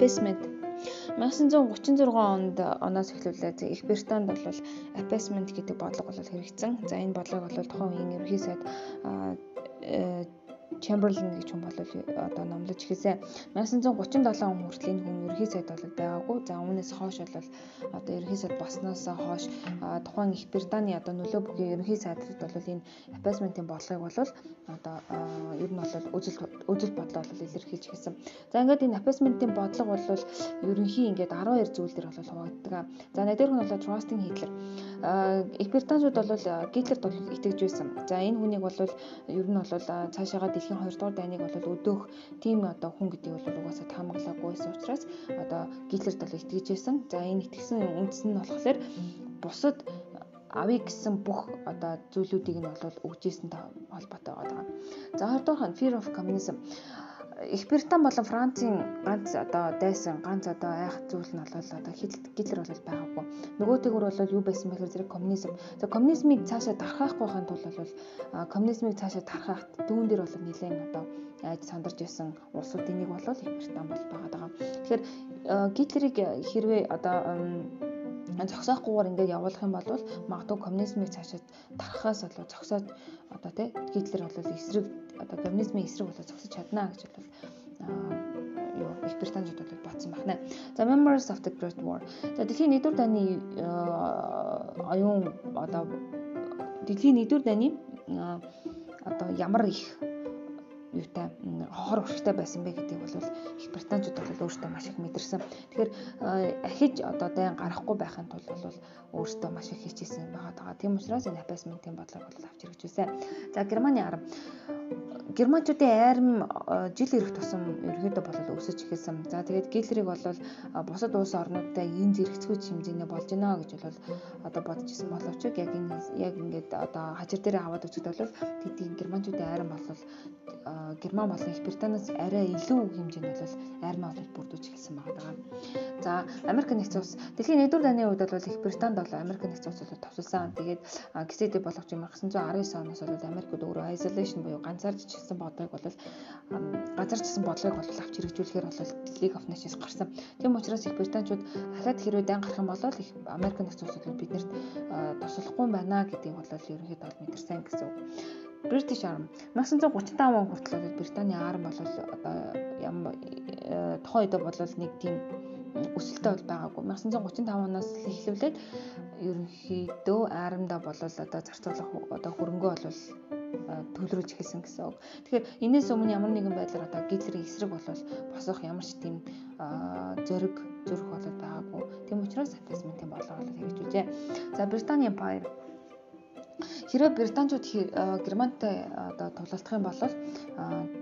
Appeasement 1936 онд оноос эхлүүлээд Их Британд бол appeasement гэдэг бодлого бол хэрэгжсэн. За энэ бодлого бол тухайн үеийн ерөнхий сайд Chamberlain гэж хүн бол одоо номлож эхэлсэн. 1937 он хүртэл энэ хүн ерхий сайд бол байгаагүй. За үүнээс хойш бол одоо ерхий сайд болсноос хойш тухайн Их Британий одоо нөлөө бүхий ерхий сайдд бол энэ appeasement-ийн бодлогыг бол одоо ер нь бол үзэл үзэл бодлоо бол илэрхийлж эхэлсэн. За ингээд энэ appeasement-ийн бодлого бол ерөнхий ингээд 12 зүйл дээр бол хуваагддаг. За надад хүн бол Trusting Hitler. Их Британчууд бол Гитлерт бол итгэж байсан. За энэ хүнийг бол ер нь бол цаашаага дэлхийн дэлхийн 2 дугаар дайныг бол өдөөх тийм одоо хүн гэдэг бол угаасаа таамаглаагүй байсан учраас одоо Гитлерт бол итгэж байсан. За энэ итгэсэн үндэс нь болохоор бусад авъя гэсэн бүх одоо зүйлүүдийг нь бол өгжсэнтэй холбоотой байгаа. За 2 дугаар нь fear of communism Их Британь болон Францын ганц одоо дайсан ганц одоо айх зүйл нь бол одоо Гитлер бол байгаагүй. Нөгөөтэйгөр бол юу байсан бэхээр зэрэг коммунизм. За коммунизмыг цаашаа дарахахгүй ханд бол коммунизмыг цаашаа дарахад дүүн дээр бол нэлээд одоо айж сандарч байсан улсуудын нэг бол Их Британь бол байгаа. Тэгэхээр Гитлерийг хэрвээ одоо зогсоохгүйгээр ингээд явуулах юм бол магадгүй коммунизмыг цаашаа дарахаас болоо зогсоод одоо тий Гитлер бол эсрэг одоо коммунизмын эсрэг болоо зогсож чадна гэж бол юу Их Британид бол бодсон байна. За Members of the Great War. За дэлхийн 1-р дайны оюун одоо дэлхийн 1-р дайны одоо ямар их юутай хор урагтай байсан бэ гэдгийг бол их бол өөрсдөө маш их мэдэрсэн. Тэгэхээр ахиж одоо дайн гарахгүй байхын тулд бол өөрсдөө маш их хичээсэн байгаа даа. Тийм учраас энэ апасментийн бодлого бол авч хэрэгжүүлсэн. За Германы арам Германчуудын айрам жил ирэх тусам ерөөдөө болол өсөж эхэлсэн. За тэгээд Гитлерийг бол бусад улс орнуудтай энэ зэрэгцгүүч хэмжээний болж байна гэж бол одоо бодож исэн боловч яг энэ яг ингээд одоо хажир дээр аваад үзэхэд бол тэдний Германчуудын айрам бол Герман болон Их Британаас арай илүү хэмжээнд бол армаа бол бүрдүүлж эхэлсэн байгаа. За Америк нэгдсэн улс дэлхийн 1-р дайны үед бол Их Британд бол Америк нэгдсэн улс товсолсон. Тэгээд ГСД болгож 1919 оноос бол Америкууд өөрөө isolation буюу ганцаарч чигсэн бодлогыг бол газарчсан бодлогыг бол авч хэрэгжүүлэхээр бол League of Nations гарсан. Тийм учраас Их Британчууд дахиад хэрвээ дан гарах юм бол Америк нэгдсэн улс бол биднэрт тослохгүй байна гэдгийг бол ерөнхийдөө мэдэрсэн гэсэн үг. British Army 1935 он хүртэл Британий арми бол одоо ямар тухайн үед бол нэг тийм өсөлттэй бол байгаагүй. 1935 оноос эхлүүлээд ерөнхийдөө армда бол одоо зарцуулах одоо хөрөнгөө бол төлрөж эхэлсэн гэсэн үг. Тэгэхээр энэс өмнө ямар нэгэн байдлаар одоо гитлерийн эсрэг бол босох ямар ч тийм зөриг зүрх бол байгаагүй. Тийм учраас апплисментийн бодлого бол хэрэгжүүлжээ. За Британий Empire Хэрвээ британчууд германтай одоо тулалдах юм бол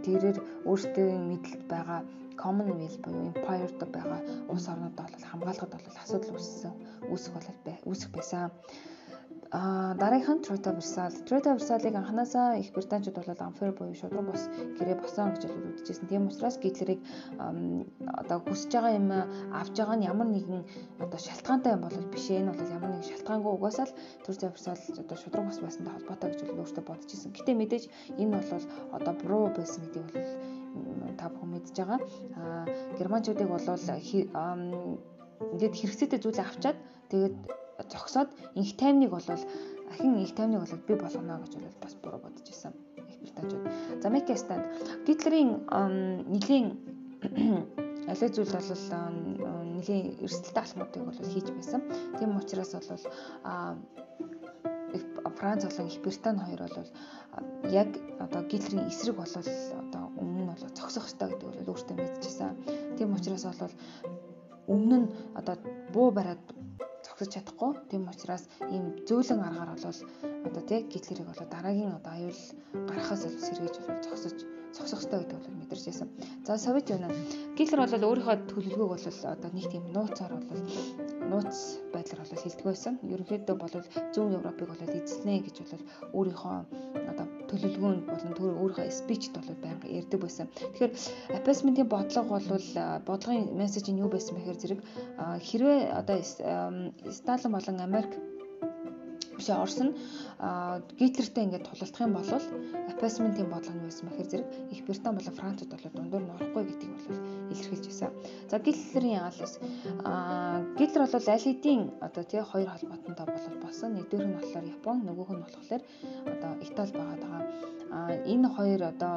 тэрээр өөрсдийн мэдлэлд байгаа Commonwealth буюу Empire-д байгаа улс орнуудаа бол хамгаалахад бол асуудал үүссэн үүсэх бол үүсэх байсан. А дараагийнх нь Troita Versal. Troita Versal-ыг анханасаа их британчууд бол unfair буюу шудраг бос гэрээ босон гэж үзэжсэн. Тийм учраас Гитлерийг одоо хүсэж байгаа юм авч байгаа нь ямар нэгэн одоо шалтгаантай юм бол биш. Энэ бол ямар нэгэн шалтгаангүй угаасаа л Troita Versal одоо шудраг бос байсантай холбоотой гэж өөртөө бодож исэн. Гэтэ мэдээж энэ бол одоо буруу байсан гэдгийг бол та бүхэн мэдж байгаа. А германчуудыг бол ингээд хэрэгцээтэй зүйлээ авчаад тэгээд зогсоод инх таймныг бол ахин инх таймныг бол би болгоно гэж бол бас буруу бодож исэн. Их британчууд. За Мекестанд Гитлерийн нэлийн алей зүйл бол нэлийн эрсдэлтэй алхмуудыг бол хийж байсан. Тийм учраас бол Франц болон Их Британи хоёр бол яг одоо Гитлерийн эсрэг болол одоо өмнө нь бол зогсох ёстой гэдэг бол өөртөө мэдчихсэн. Тийм учраас бол өмнө нь одоо буу бариад зогсож чадахгүй. Тийм учраас ийм зөөлөн аргаар бол одоо тий гитлерийг бол дараагийн одоо аюул гарахаас бол сэргийж зогсож зогсох хэрэгтэй гэдэг бол мэдэрч байсан. За Совет Юнион Гитлер бол өөрийнхөө төлөвлөгөөг бол одоо нэг тийм нууцаар бол нууц байдлаар бол хэлдэг байсан. Ерөнхийдөө бол зүүн Европыг бол эзэлнэ гэж бол өөрийнхөө одоо төлөвлөгөөнд болон төр өөрийнхөө спичд бол байнга ярьдаг байсан. Тэгэхээр аппасментийн бодлого бол бодлогын мессеж нь юу байсан бэхээр зэрэг хэрвээ одоо Сталин болон Америк биш Орос нь Гитлертэй ингээд тулалдах юм бол аппасментийн бодлого нь байсан мэхэр зэрэг Их Британь болон Францад бол дундуур нь орохгүй гэдгийг бол илэрхийлж байсан. За Гитлерийн яалаас аа Гитлер бол аль хэдийн одоо тий хоёр холбоотонтой бол болсон. Нэгдүгээр нь болохоор Япон, нөгөөх нь болохоор одоо Итали байгаа даа. Аа энэ хоёр одоо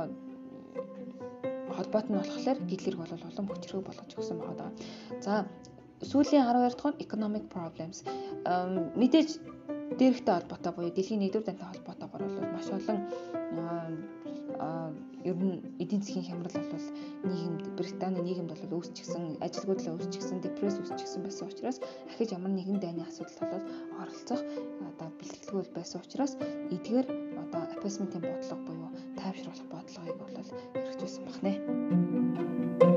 холбоот нь болохоор Гитлерг бол улам хүчрэг болгож өгсөн байгаа. За сүүлийн 12 дахь нь economic problems мэдээж дээрхтэй холбоотой буюу дэлхийн 1-р дантай холбоотойгоор бол маш олон ер нь эдийн засгийн хямрал бол нийгэмд Британий нийгэмд бол үүсчихсэн ажилгүйдлээ үүсчихсэн депресс үүсчихсэн байсан учраас ахиж ямар нэгэн дайны асуудал бол оролцох одоо бэлтгэлгүй байсан учраас эдгээр одоо аппасментийн бодлого буюу тайвшруулах бодлогыг бол хэрэгжүүлсэн байна.